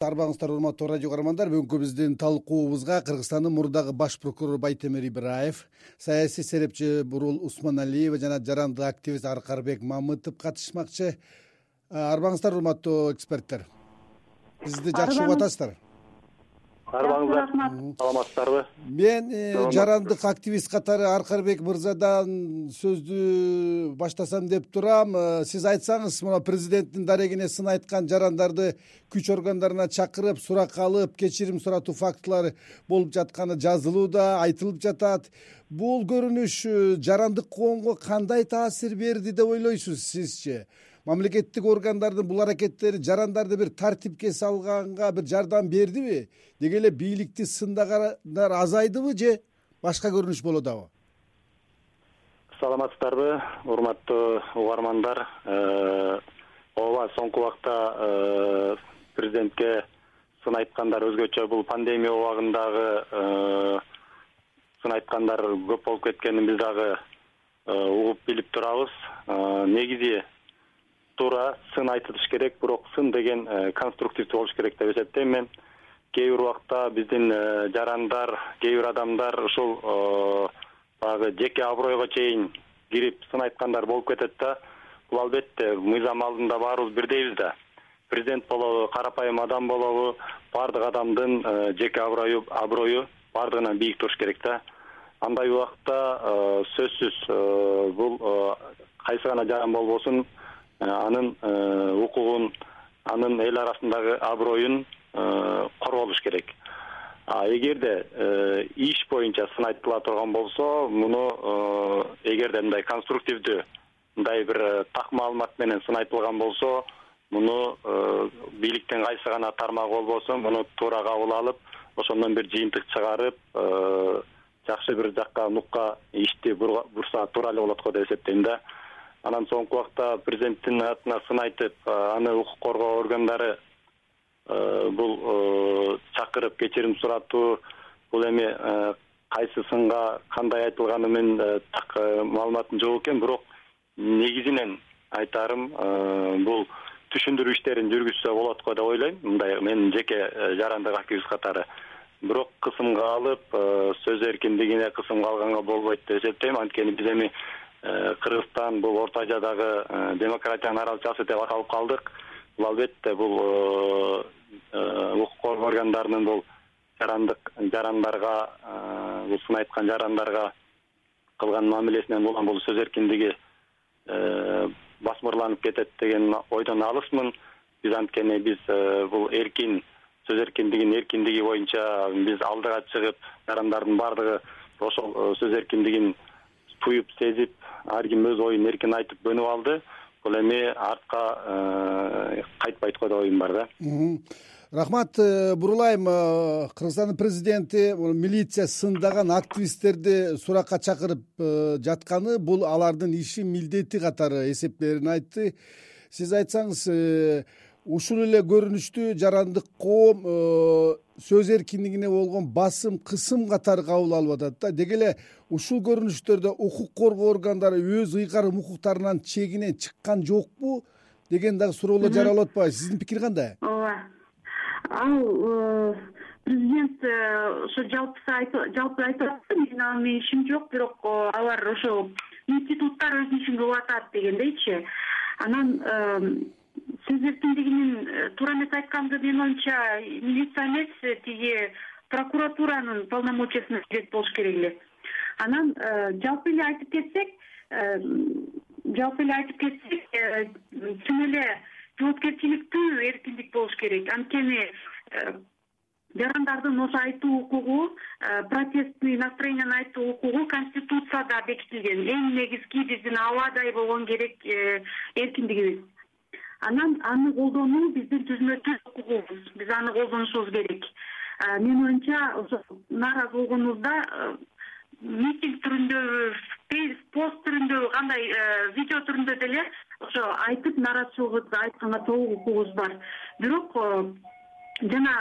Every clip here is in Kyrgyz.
арбаңыздар урматтуу радио каармандар бүгүнкү биздин талкуубузга кыргызстандын мурдагы баш прокурору байтемир ибраев саясий серепчи бурул усманалиева жана жарандык активист аркарбек мамытов катышмакчы. Арбаңыздар урматтуу эксперттер. Бизди жакшы угуп атасыздар арбаңыздар рахмат. саламатсыздарбы? Мен э, жарандык активист катары аркарбек мырзадан сөздү баштасам деп турам. Э, сиз айтсаңыз мына президенттин дарегине сын айткан жарандарды күч органдарына чакырып сурак алып кечирим суратуу фактылары болуп жатканы жазылууда айтылып жатат. Бул көрүнүш э, жарандык коомго кандай таасир берди деп ойлойсуз сизчи мамлекеттик органдардын бул аракеттери жарандарды бир тартипке салганга бир жардам бердиби? Деги эле бийликти сындагандар азайдыбы же башка көрүнүш болуп саламатсыздарбы урматтуу угармандар. Э, ооба соңку убакта э, президентке сын айткандар өзгөчө бул пандемия убагындагы э, сын айткандар көп болуп кеткенин биз дагы угуп билип турабыз. Негизи туура сын айтылыш керек бирок сын деген э, конструктивдүү болуш керек деп эсептейм мен. Кээ бир убакта биздин э, жарандар кээ бир адамдар ушул э, баягы жеке абройго чейин кирип сын айткандар болуп кетет да. Бул албетте мыйзам алдында баарыбыз бирдейбиз да. Президент болобу карапайым адам болобу баардык адамдын жеке аброю аброю баардыгынан бийик туруш керек да. Андай убакта сөзсүз бул кайсы гана жаран болбосун анын э, укугун анын эл арасындагы аброюн э, корголуш керек. Эгерде иш боюнча сын айтыла турган болсо муну эгерде мындай конструктивдүү мындай бир так маалымат менен сын айтылган болсо муну бийликтин кайсы гана тармагы болбосун муну туура кабыл алып ошондон бир жыйынтык чыгарып жакшы бир жакка нукка ишти бурса туура эле болот го деп эсептейм да анан соңку убакта президенттин атына сын айтып аны укук коргоо органдары бул чакырып кечирим суратуу бул эми кайсы сынга кандай айтылганы менен так маалыматым жок экен. Бирок негизинен айтарым бул түшүндүрүү иштерин жүргүзсө болот го деп ойлойм. Мындай менин жеке жарандык активист катары. Бирок кысымга алып сөз эркиндигине кысымга алганга болбойт деп эсептейм. Анткени биз эми кыргызстан бул орто азиядагы э, демократиянын аралчасы деп аталып калдык. Бул албетте бул э, укук коргоо органдарынын бул жарандык жарандарга бул сын айткан жарандарга кылган мамилесинен улам бул сөз эркиндиги басмырланып кетет деген ойдон алысмын биз анткени биз бул эркин сөз эркиндигинин эркиндиги боюнча биз алдыга чыгып жарандардын баардыгы ошол сөз эркиндигин туюп сезип ар ким өз оюн эркин айтып көнүп алды. Бул эми артка э, кайтпайт го деп оюм бар да. Рахмат э, бурулайм э, кыргызстандын президенти милиция сындаган активисттерди суракка чакырып жатканы бул алардын иши милдети катары эсептеэрин айтты. Сиз айтсаңыз ушул эле көрүнүштү жарандык коом сөз эркиндигине болгон басым кысым катары кабыл алып атат да. Деги эле ушул көрүнүштөрдө укук коргоо органдары өз ыйгарым укуктарынан чегинен чыккан жокпу деген дагы суроолор жаралып атпайбы? Сиздин пикир кандай? Ооба. Ал э, президент э, ошо жалпы жалпы айтып атты. Менин ага менен ишим жок бирок э, алар ошо институттар өзүнүн ишин кылып атат дегендейчи. Анан сөз эркиндигинин э, туура эмес айтканды менин оюмча милиция эмес э, тиги прокуратуранын полномочиясына кирет болуш керек эле. Анан э, жалпы эле айтып кетсек жалпы эле айтып кетсек чын эле жоопкерчиликтүү эркиндик болуш керек. Анткени жарандардын ошо айтуу укугу протестный настроенияны айтуу укугу конституцияда бекитилген. Эң негизги биздин абадай болгон керек эркиндигибиз анан аны колдонуу биздин түзмө түз укугубуз биз аны колдонушубуз керек. Менин оюмча ошо нааразы болгонубузда митинг түрүндөбү пост түрүндөбү кандай видео түрүндө деле ошо айтып нааразычылыгыбызды айтканга толук укугубуз бар. Бирок жана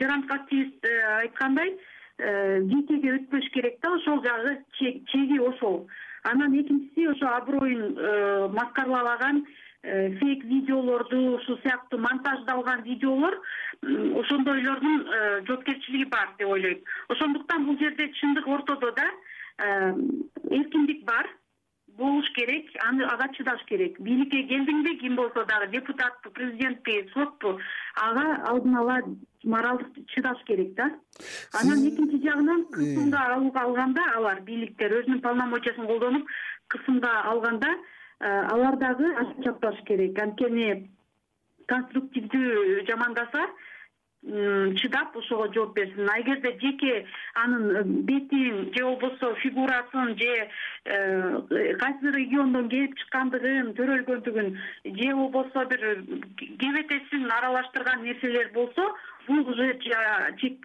жарандык активист э, айткандай э, жекеге өтпөш керек да ошол жагы чеги ошол. Анан экинчиси ошо аброюн э, маскаралаган э, фейк видеолорду ушул сыяктуу монтаждалган видеолор ошондойлордун э, жоопкерчилиги бар деп ойлойм ошондуктан бул жерде чындык ортодо да эркиндик бар болуш керек аны ага чыдаш керек. Бийликке келдиңби ким болсо дагы депутатпы президентпи сотпу ага алдын ала моралдык чыдаш керек да. Анан экинчи жагынан кысымга алганда алар бийликтер өзүнүн полномочиясын колдонуп кысымга алганда алар дагы аша чаппаш керек. Анткени конструктивдүү жамандаса чыдап ошого жооп берсин. А эгерде жеке анын э, бетин же болбосо фигурасын же э, кайсы региондон келип чыккандыгын төрөлгөндүгүн же болбосо бир кебетесин аралаштырган нерселер болсо бул уже чектен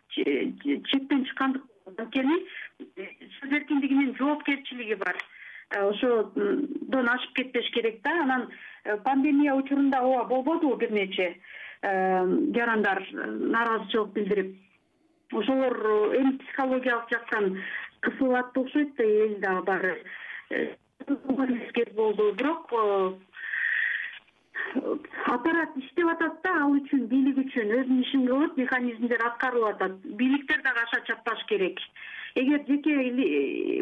чыккандык. Анткени э, сөз эркиндигинин жоопкерчилиги бар ошодон ашып кетпеш керек да. Анан пандемия учурунда ооба болбодубу бир нече жарандар э, нааразычылык билдирип. Ошолор э, эми психологиялык жактан кысылып атты окшойт да эл дагы баары. Кез болду. Бирок э, аппарат иштеп атат да ал үчүн бийлик үчүн. Өзүнүн ишин кылып механизмдер аткарылып атат. Бийликтер дагы аша чаппаш керек. Эгер жеке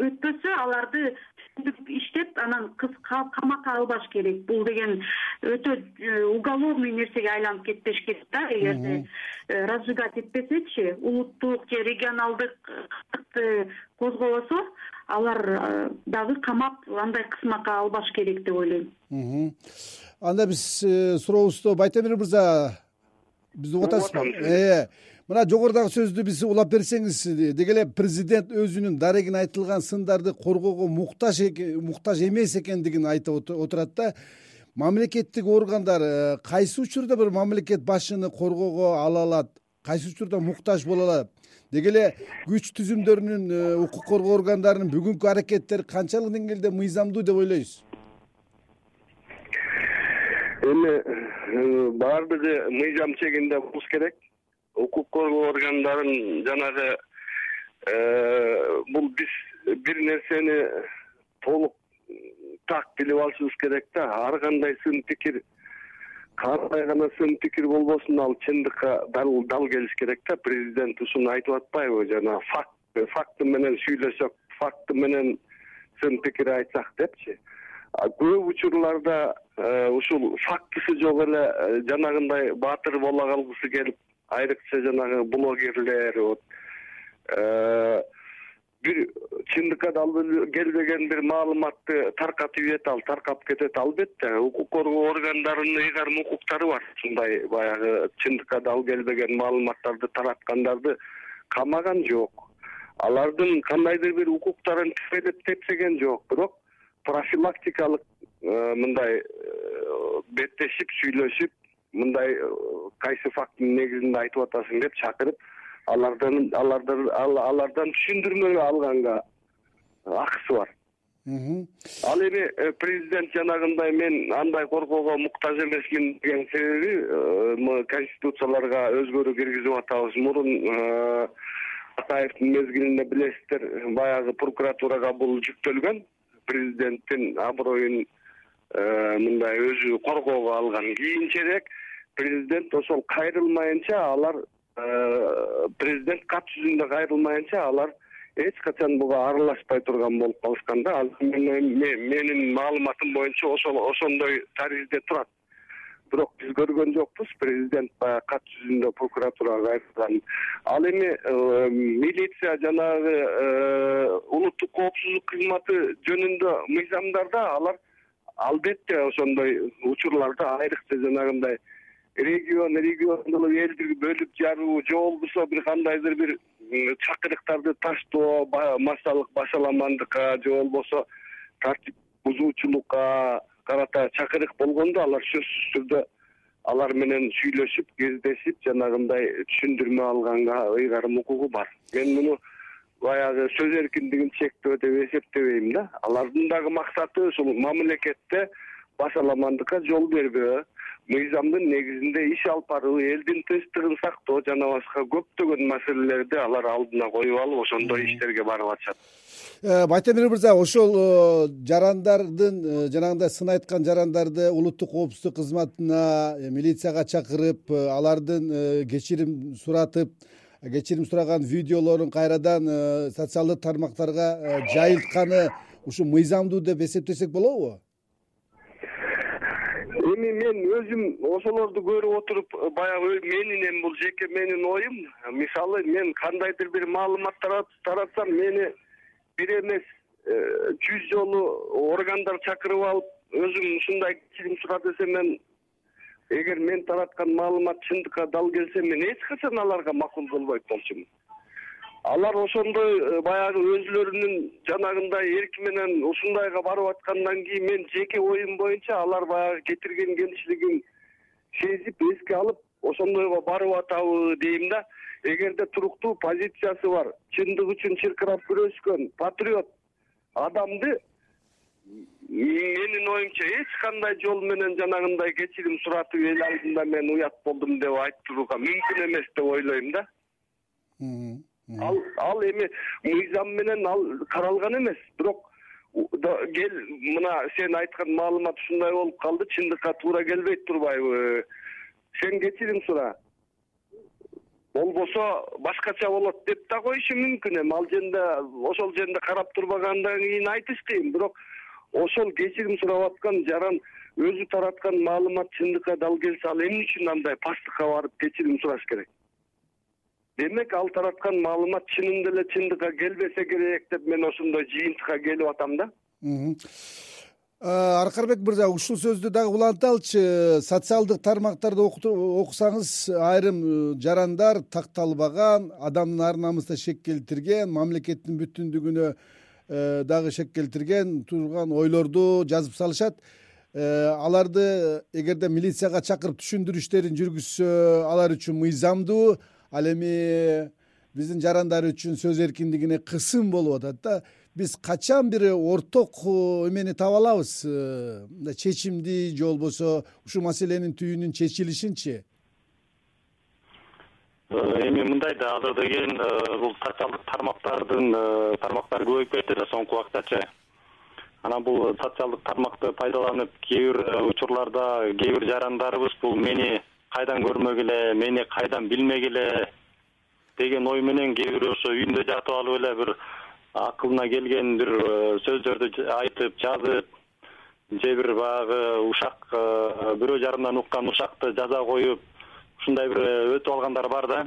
өтпөсө аларды иштеп анан камакка албаш керек. Бул деген өтө э, уголовный нерсеге айланып кетпеш керек да эгерде э, разжигать этпесечи улуттук же регионалдык кызыкты козгобосо алар э, дагы камап андай кысмакка албаш керек деп ойлойм. Анда биз сурообузду байтемир мырза бизди угуп атасызбы мына жогорудагы сөздү биз улап берсеңиз деги эле президент өзүнүн дарегине айтылган сындарды коргоого муктаж муктаж эмес экендигин айтып отурат да. Мамлекеттик органдар э, кайсы учурда бир мамлекет башчыны коргоого ала алат кайсы учурда муктаж боло алат? Деги эле күч түзүмдөрүнүн э, укук коргоо органдарынын бүгүнкү аракеттери канчалык деңгээлде мыйзамдуу деп ойлойсуз? Эми э, баардыгы мыйзам чегинде болуш керек укук коргоо органдарын жанагы э, бул биз бир нерсени толук так билип алышыбыз керек да. Ар кандай сын пикир кандай гана сын пикир болбосун ал чындыкка дал келиш керек да. Президент ушуну айтып атпайбы жанагы факт факты менен сүйлөсөк факты менен сын пикир айтсак депчи. Көп учурларда э, ушул фактысы жок эле э, жанагындай баатыр боло калгысы келип айрыкча жанагы блогерлер вот э, бир чындыкка келбеген бир маалыматты таркатып ийет ал таркап кетет албетте. Укук коргоо органдарынын ыйгарым укуктары бар. Ушундай баягы чындыкка дал келбеген маалыматтарды тараткандарды камаган жок. Алардын кандайдыр бир укуктарын тепедеп тепсеген жок. Бирок профилактикалык э, мындай э, беттешип сүйлөшүп мындай э, кайсы фактынын негизинде айтып атасың деп чакырып алардан алардан алардан түшүндүрмө алганга акысы бар. Ал эми э, президент жанагындай мен андай коргоого муктаж эмесмин деген себеби э, конституцияларга өзгөрүү киргизип атабыз. Мурун атаевдин мезгилинде билесиздер баягы прокуратурага бул жүктөлгөн президенттин аброюн мындай өзү коргоого алган. Кийинчерээк президент ошол кайрылмайынча алар э, президент кат жүзүндө кайрылмайынча алар эч качан буга аралашпай турган болуп калышкан да менин маалыматым боюнча ошол ошондой таризде турат. Бирок биз көргөн жокпуз президент баягы кат жүзүндө прокуратурага кайрылганын ал эми э, милиция жанагы э, улуттук коопсуздук кызматы жөнүндө мыйзамдарда алар албетте ошондой учурларда айрыкча жанагындай регион регион кылып элди бөлүп жаруу же болбосо бир кандайдыр бир чакырыктарды таштоо массалык башаламандыкка же болбосо тартип бузуучулукка карата чакырык болгондо алар сөзсүз түрдө алар менен сүйлөшүп кездешип жанагындай түшүндүрмө алганга ыйгарым укугу бар. Мен муну баягы сөз эркиндигин чектөө деп эсептебейм да. Алардын дагы максаты ушул мамлекетте башаламандыкка жол бербөө мыйзамдын негизинде иш алып баруу элдин тынчтыгын сактоо жана башка көптөгөн маселелерди алар алдына коюп алып ошондой иштерге барып атышат. Э, байтемир мырза ошол э, жарандардын э, жанагындай сын айткан жарандарды улуттук коопсуздук кызматына милицияга чакырып алардын кечирим суратып кечирим сураган видеолорун кайрадан социалдык тармактарга жайылтканы ушу мыйзамдуу деп эсептесек болобу эми мен өзүм ошолорду көрүп отуруп баягы менин эми бул жеке менин оюм. Мисалы мен кандайдыр бир маалымат таратсам мени бир эмес э, жүз жолу органдар чакырып алып өзүм ушундай кечирим сурат десем мен эгер мен тараткан маалымат чындыкка дал келсе мен эч качан аларга макул болбойт болчумун алар ошондой э, баягы өзүлөрүнүн жанагындай эрки менен ушундайга барып аткандан кийин мен жеке оюм боюнча алар баягы кетирген кемчилигин сезип эске алып ошондойго барып атабы дейм да. Эгерде туруктуу позициясы бар чындык үчүн чыркырап күрөшкөн патриот адамды менин оюмча эч кандай жол менен жанагындай кечирим суратып эл алдында мен уят болдум деп айтууга мүмкүн эмес деп ойлойм да ал ал эми мыйзам менен ал каралган эмес. Бирок кел мына сен айткан маалымат ушундай болуп калды чындыкка туура келбейт турбайбы? Сен кечирим сура. Болбосо башкача болот деп да коюшу мүмкүн эми. Ал жерде ошол жерде карап турбагандан кийин айтыш кыйын бирок ошол кечирим сурап аткан жаран өзү тараткан маалымат чындыкка дал келсе ал эмне үчүн андай пасттыкка барып кечирим сураш керек демек ал тараткан маалымат чынында эле чындыкка келбесе керек деп мен ошондой жыйынтыкка келип атам да. Аркарбек мырза ушул сөздү дагы уланталычы социалдык тармактарды окусаңыз айрым э, жарандар такталбаган адамдын ар намысына шек келтирген мамлекеттин бүтүндүгүнө э, дагы шек келтирген турган ойлорду жазып салышат. Э, аларды эгерде милицияга чакырып түшүндүрүү иштерин жүргүзсө алар үчүн мыйзамдуу ал эми биздин жарандар үчүн сөз эркиндигине кысым болуп атат да. Биз качан бир орток э, эмени таба алабыз? Э, мындай чечимди же болбосо ушул маселенин түбүнүн чечилишинчи? Э, эми мындай да азыр деген бул социалдык тармактардын тармактары көбөйүп кетти да соңку убактачы анан бул социалдык тармакты пайдаланып кээ бир учурларда кээ бир жарандарыбыз бул мени кайдан көрмөгүлө мени кайдан билмегиле деген ой менен кээ бирөө ошо үйүндө жатып алып эле бир акылына келген бир э, сөздөрдү айтып жазып же бир баягы ушак э, бирөө жарымдан уккан ушакты жаза коюп ушундай бир э, өтүп алгандар бар да.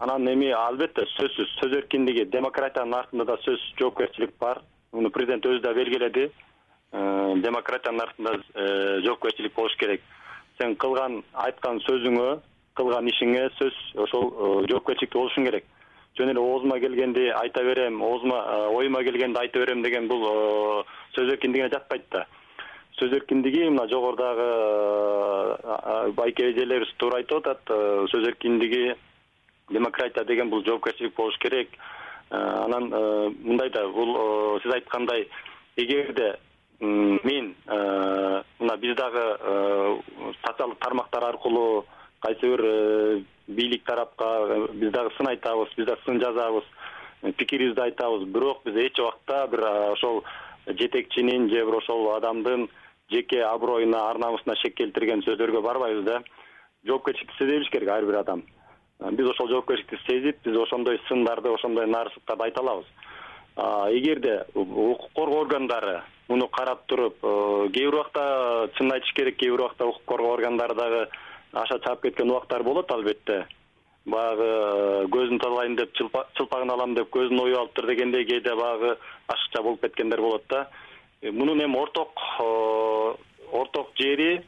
Анан эми албетте сөзсүз сөз эркиндиги демократиянын артында да сөзсүз жоопкерчилик бар. Муну президент өзү да белгиледи. Демократиянын артында жоопкерчилик болуш керек сен кылган айткан сөзүңө кылган ишиңе сөз ошол э, жоопкерчиликтүү болушуң керек. Жөн эле оозума келгенди айта берем оозума э, оюма келгенди айта берем деген бул э, сөз эркиндигине жатпайт да. Сөз эркиндиги мына жогорудагы байке эжелерибиз туура айтып атат сөз эркиндиги демократия деген бул жоопкерчилик болуш керек. Анан мындай да бул сиз айткандай эгерде мен э, мына биз дагы э, социалдык тармактар аркылуу кайсы бир э, бийлик тарапка биз дагы сын айтабыз биз дагы сын жазабыз пикирибизди айтабыз. Бирок биз эч убакта бир ошол жетекчинин же бир ошол адамдын жеке аброюна ар намысына шек келтирген сөздөргө барбайбыз да. Жоопкерчиликти сезе билиш керек ар бир адам. Биз ошол жоопкерчиликти сезип биз ошондой сындарды ошондой нарсыктарды айта алабыз. Эгерде укук коргоо органдары муну карап туруп э, кээ бир убакта чынын айтыш керек кээ бир убакта укук коргоо органдары дагы аша чаап кеткен убактар болот албетте. Баягы э, көзүн тазалайм деп чылпагын алам деп көзүн оюп алыптыр дегендей кээде баягы ашыкча болуп кеткендер болот да. Э, мунун эми орток орток жери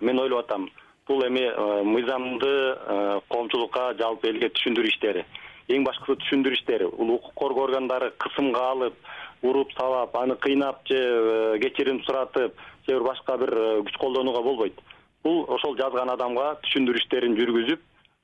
мен ойлоп атам бул эми мыйзамды коомчулукка жалпы элге түшүндүрүү иштери. Эң башкысы түшүндүрүү иштери. Бул укук коргоо органдары кысымга алып уруп сабап аны кыйнап же э, кечирим суратып же бир башка бир э, күч колдонууга болбойт. Бул ошол жазган адамга түшүндүрүү иштерин жүргүзүп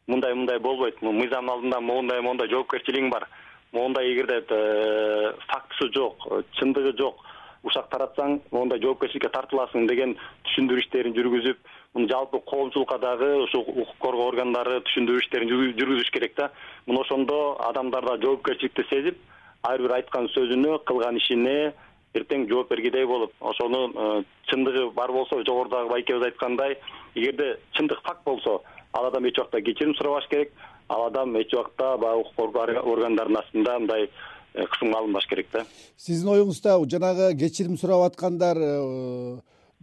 мындай мындай болбойт. Мыйзамдын алдында моундай моундай жоопкерчилигиң бар. Моундай эгерде э, фактысы жок чындыгы жок ушак таратсаң моундай жоопкерчиликке тартыласың деген түшүндүрүү иштерин жүргүзүп муну жалпы коомчулукка дагы ушул укук коргоо органдары түшүндүрүү иштерин жүргүзүш керек да. Мына ошондо адамдар да жоопкерчиликти сезип ар бир айткан сөзүнө кылган ишине эртең жооп бергидей болуп ошонун э, чындыгы бар болсо жогорудагы байкебиз айткандай эгерде чындык факт болсо ал адам эч убакта кечирим сурабаш керек ал адам эч убакта баягы укук коргоо органдарынын астында мындай э, кысымга алынбаш керек да. Сиздин оюңузда жанагы кечирим сурап аткандар э,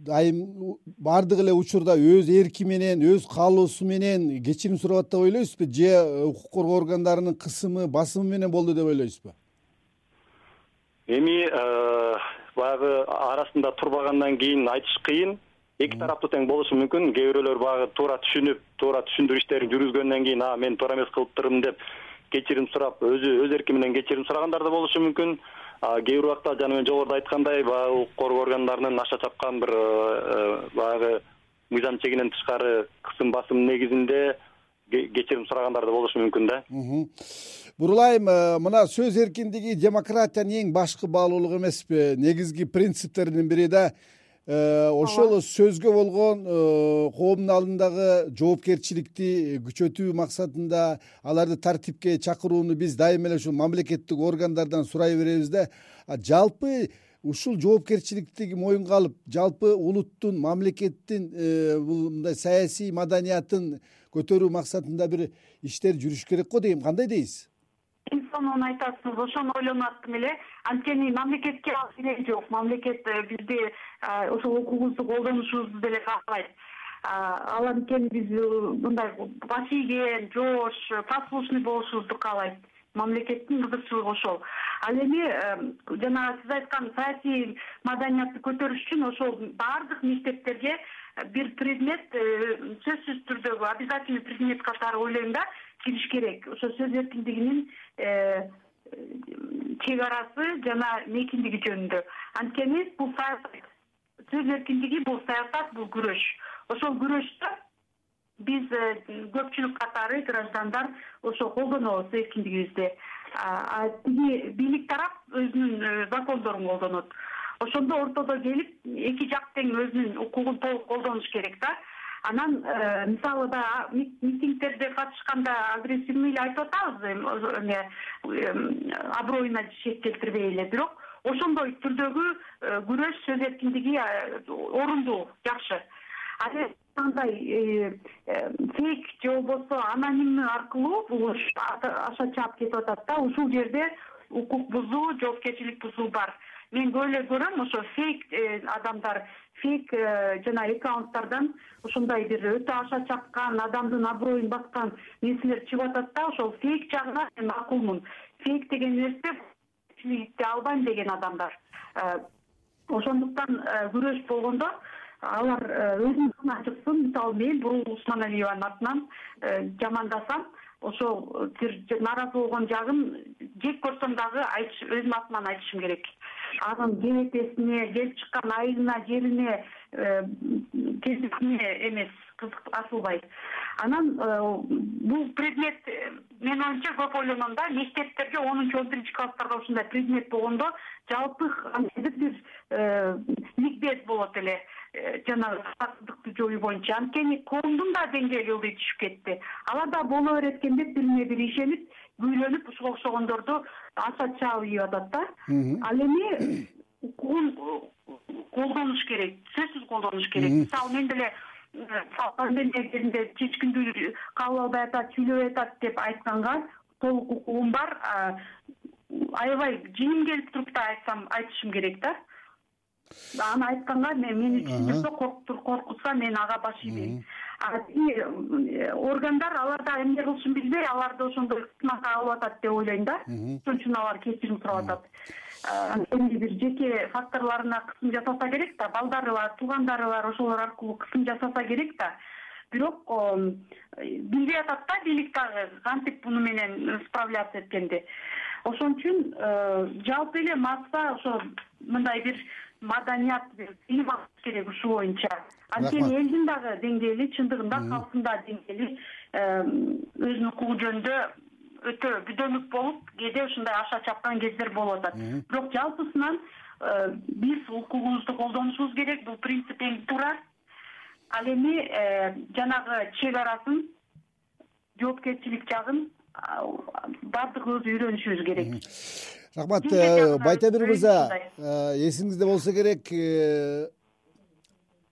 айым баардык эле учурда өз эрки менен өз каалоосу менен кечирим сурап атат деп ойлойсузбу же укук коргоо органдарынын кысымы басымы менен болду деп ойлойсузбу эми э, баягы арасында турбагандан кийин айтыш кыйын. Эки тараптуу тең болушу мүмкүн. Кээ бирөөлөр баягы туура түшүнүп туура түшүндүрүү иштерин жүргүзгөндөн кийин а мен туура эмес кылыптырмын деп кечирим сурап өзү өз эрки менен кечирим сурагандар да болушу мүмкүн. Кээ бир убакта жана мен жогоруда айткандай баягы укук коргоо органдарынын аша чапкан бир э, э, баягы мыйзам чегинен тышкары кысым басым негизинде кечирим сурагандар да болушу мүмкүн да бурулайым э, мына сөз эркиндиги демократиянын эң башкы баалуулугу эмеспи. Негизги принциптеринин бири да э, ошол сөзгө болгон э, коомдун алдындагы жоопкерчиликти күчөтүү максатында аларды тартипке чакырууну биз дайыма эле ушул мамлекеттик органдардан сурай беребиз да. Жалпы ушул жоопкерчиликти моюнга алып жалпы улуттун мамлекеттин бул мындай саясий маданиятын көтөрүү максатында бир иштер жүрүш керек го дейм. Кандай дейсиз айтасыз ошону ойлонуп аттым эле. Анткени мамлекетке ал кереги жок. Мамлекет э, бизди ошол укугубузду колдонушубузду деле каалайт. Ал анткени биз э, мындай баш ийген жоош послушный болушубузду каалайт. Мамлекеттин кызыкчылыгы ошол. Ал эми э, жанагы сиз айткан саясий маданиятты көтөрүш үчүн ошол баардык мектептерге бир предмет э, сөзсүз түрдө обязательный предмет катары ойлойм да кириш керек. Ошо сөз эркиндигинин э, чек арасы жана мейкиндиги жөнүндө. Анткени бул саясат сөз эркиндиги бул саясат бул күрөш. Ошол күрөштө биз э, көпчүлүк катары граждандар ошо колдонобуз эркиндигибизди. Тиги бийлик тарап өзүнүн закондорун колдонот. Ошондо ортодо келип эки жак тең өзүнүн укугун толук колдонуш керек да анан э, мисалы баягы митингдерде катышканда агрессивный эле айтып атабыз эме аброюна шек келтирбей эле бирок ошондой түрдөгү э, күрөш сөз эркиндиги э, орундуу жакшы. Ал эми андай фейк же болбосо анонимный аркылуу бул аша чаап кетип атат да ушул жерде укук бузуу жоопкерчилик бузуу бар. Мен көп эле көрөм ошо фейк э, адамдар фейк э, жана аккаунттардан ошондой бир өтө аша чапкан адамдын аброюн баскан нерселер чыгып атат да ошол фейк жагына мен макулмун. Фейк деген нерсе албайм деген адамдар. Э, ошондуктан күрөш болгондо алар атынан чыксын мисалы мен бурул усманалиеванын атынан жамандасам ошол бир нааразы болгон жагын жек көрсөм дагы өзүмдүн атыман айтышым керек. Анын кебетесине келип чыккан айылына жерине э, кесибине эмес кызык асылбайт анан э, бул предмет э, менин оюмча көп ойлоном да мектептерге онунчу он биринчи класстарга ушундай предмет болгондо жалпы кандайдыр бир ликбез болот эле. Жанагы боюнча анткени коомдун да деңгээли ылдый түшүп кетти. Алар да боло берет экен деп бирине бири ишенип күйрөнүп ушуга окшогондорду чаап ийип атат да. Ал эми укугун колдонуш керек сөзсүз колдонуш керек. Мисалы мен деле пандемия кезинде кимди кабыл албай атат сүйлөбөй атат деп айтканга толук укугум бар аябай жиним келип туруп да айтсам айтышым керек да аны айтканга мени түшүндүрсө коркутса мен ага баш ийбейм. Тиги органдар алар да эмне кылышын билбей аларды ошондой кысымга алып атат деп ойлойм да. Ошон үчүн алар кечирим сурап атат. Анткени бир жеке факторлоруна кысым жасаса керек да балдары бар туугандары бар ошолор аркылуу кысым жасаса керек да. Бирок билбей атат да бийлик дагы кантип муну менен справляться эткенди ошон үчүн э, жалпы эле масса ошо мындай бир маданият илим алыш керек ушул боюнча анткени элдин дагы деңгээли чындыгында калктын да деңгээли өзүнүн укугу жөнүндө өтө бүдөмүк болуп кээде ушундай аша чапкан кездер болуп атат. Бирок жалпысынан э, биз укугубузду колдонушубуз керек бул принцип эң туура. Ал эми жанагы чек арасын жоопкерчилик жагын баардыгыбыз үйрөнүшүбүз керек рахмат байтемир мырза эсиңизде болсо керек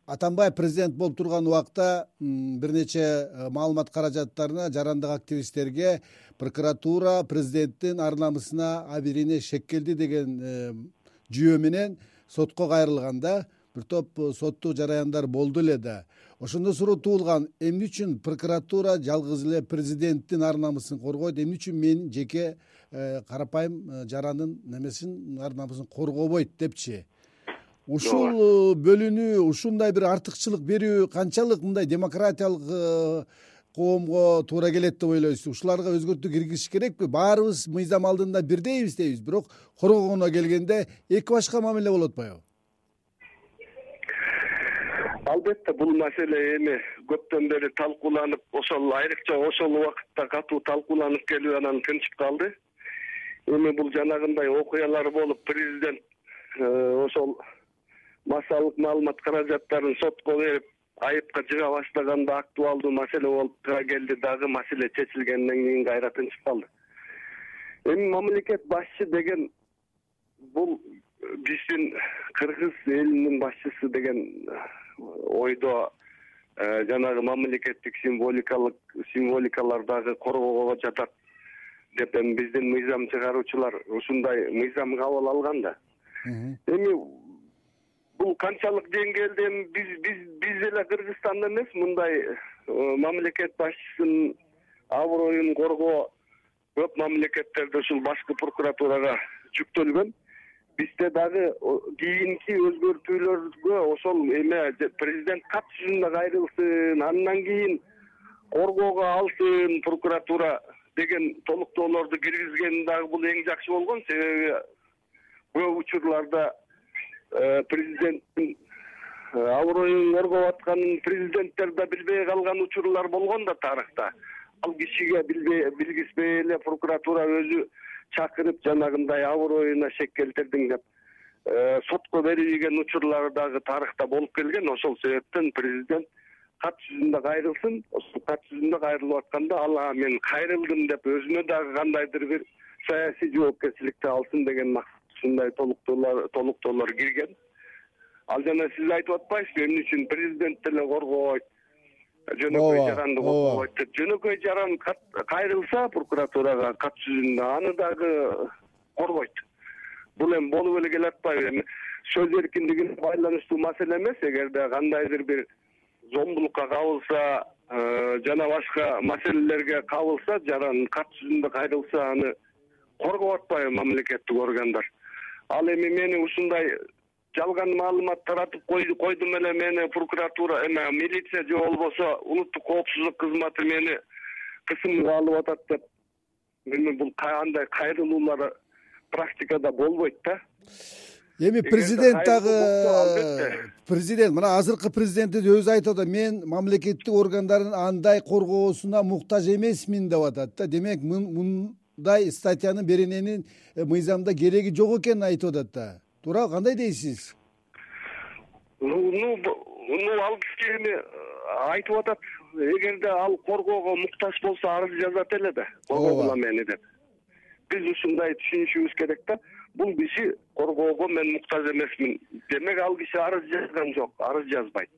атамбаев президент болуп турган убакта бир нече э, маалымат каражаттарына жарандык активисттерге прокуратура президенттин ар намысына абийирине шек келди деген э, жүйө менен сотко кайрылган да бир топ э, соттук жараяндар болду эле да ошондо суроо туулган. Эмне үчүн прокуратура жалгыз эле президенттин ар намысын коргойт? Эмне үчүн менин жеке карапайым жарандын немесин ар намысын коргобойт депчи? Ушул э, бөлүнүү ушундай бир артыкчылык берүү канчалык мындай демократиялык э, коомго туура келет деп ойлойсуз? Ушуларга өзгөртүү киргизиш керекпи? Баарыбыз мыйзам алдында бирдейбиз дейбиз. Бирок коргогоно келгенде эки башка мамиле болуп атпайбы албетте бул маселе эми көптөн бери талкууланып ошол айрыкча ошол убакытта катуу талкууланып келип анан тынчып калды. Эми бул жанагындай окуялар болуп президент э, ошол массалык маалымат каражаттарын сотко берип айыпка жыга баштаганда актуалдуу маселе болуп тура келди. Дагы маселе чечилгенден кийин кайра тынчып калды. Эми мамлекет башчы деген бул биздин кыргыз элинин башчысы деген ойдо э, жанагы мамлекеттик символикалык символикалар дагы коргоого жатат деп эми биздин мыйзам чыгаруучулар ушундай мыйзам кабыл алган да. Эми бул канчалык деңгээлде эми биз биз биз эле кыргызстанда эмес мындай э, мамлекет башчысынын аброюн коргоо көп мамлекеттерде ушул башкы прокуратурага жүктөлгөн бизде дагы кийинки өзгөртүүлөргө ошол эме президент кат кайрылсын андан кийин коргоого алсын прокуратура деген толуктоолорду киргизген дагы бул эң жакшы болгон. Себеби көп учурларда Э, президенттин э, аброюн коргоп атканын президенттер да билбей калган учурлар болгон да тарыхта. Ал кишиге билгизбей эле прокуратура өзү чакырып жанагындай аброюна шек келтирдиң деп э, сотко берилген учурлар дагы тарыхта болуп келген. Ошол себептен президент кат жүзүндө кайрылсын ошол кат жүзүндө кайрылып атканда ал мен кайрылдым деп өзүнө дагы кандайдыр бир саясий жоопкерчиликти алсын деген максат ушундай толуктоолор толуктоолор кирген. Ал жана сиз айтып атпайсызбы эмне үчүн президент деле коргобойт жөнөкөй жаранды коргобойт деп жөнөкөй жаран кайрылса прокуратурага кат жүзүндө аны дагы коргойт бул эми болуп эле келатпайбы эми. Сөз эркиндигине байланыштуу маселе эмес. Эгерде кандайдыр бир зомбулукка кабылса э, жана башка маселелерге кабылса жаран кат жүзүндө кайрылса аны коргоп атпайбы мамлекеттик органдар. Ал эми мени ушундай жалган маалымат таратып койдум эле мени прокуратура эме милиция же болбосо улуттук коопсуздук кызматы мени кысымга алып атат деп. Эми бул андай кайрылуулар практикада болбойт да. Эми президент дагы президент мына азыркы президентибиз өзү айтып атат мен мамлекеттик органдардын андай коргоосуна муктаж эмесмин деп атат да. Демек мындай статьяны берененин э, мыйзамда кереги жок экенин айтып атат да туурабы кандай дейсиз? Ну ну ал киши эми айтып атат. Эгерде ал коргоого муктаж болсо арыз жазат эле да. Коргогула мени деп. Биз ушундай түшүнүшүбүз керек да. Бул киши коргоого мен муктаж эмесмин. Демек ал киши арыз жазган жок арыз жазбайт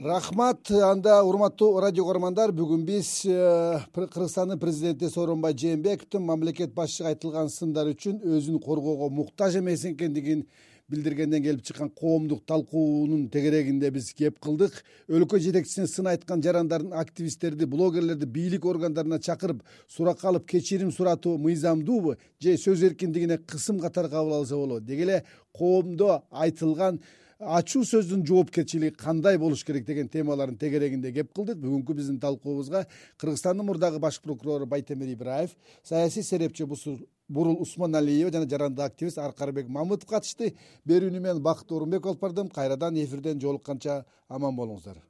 рахмат. Анда урматтуу радио көгөрмандар бүгүн биз э, кыргызстандын президенти сооронбай жээнбековдун мамлекет башчыга айтылган сындар үчүн өзүн коргоого муктаж эмес экендигин билдиргенден келип чыккан коомдук талкуунун тегерегинде биз кеп кылдык. Өлкө жетекчисине сын айткан жарандардын активисттерди блогерлерди бийлик органдарына чакырып суракка алып кечирим суратуу мыйзамдуубу же сөз эркиндигине кысым катары кабыл алса болот. Деги эле коомдо айтылган ачуу сөздүн жоопкерчилиги кандай болуш керек деген темалардын тегерегинде кеп кылдык. Бүгүнкү биздин талкуубузга кыргызстандын мурдагы баш прокурору байтемир ибраев саясий серепчи бурул усмоналиева жана жарандык активист аркарбек мамытов катышты. Берүүнү мен бакыт оорунбеков алып бардым кайрадан эфирден жолукканча аман болуңуздар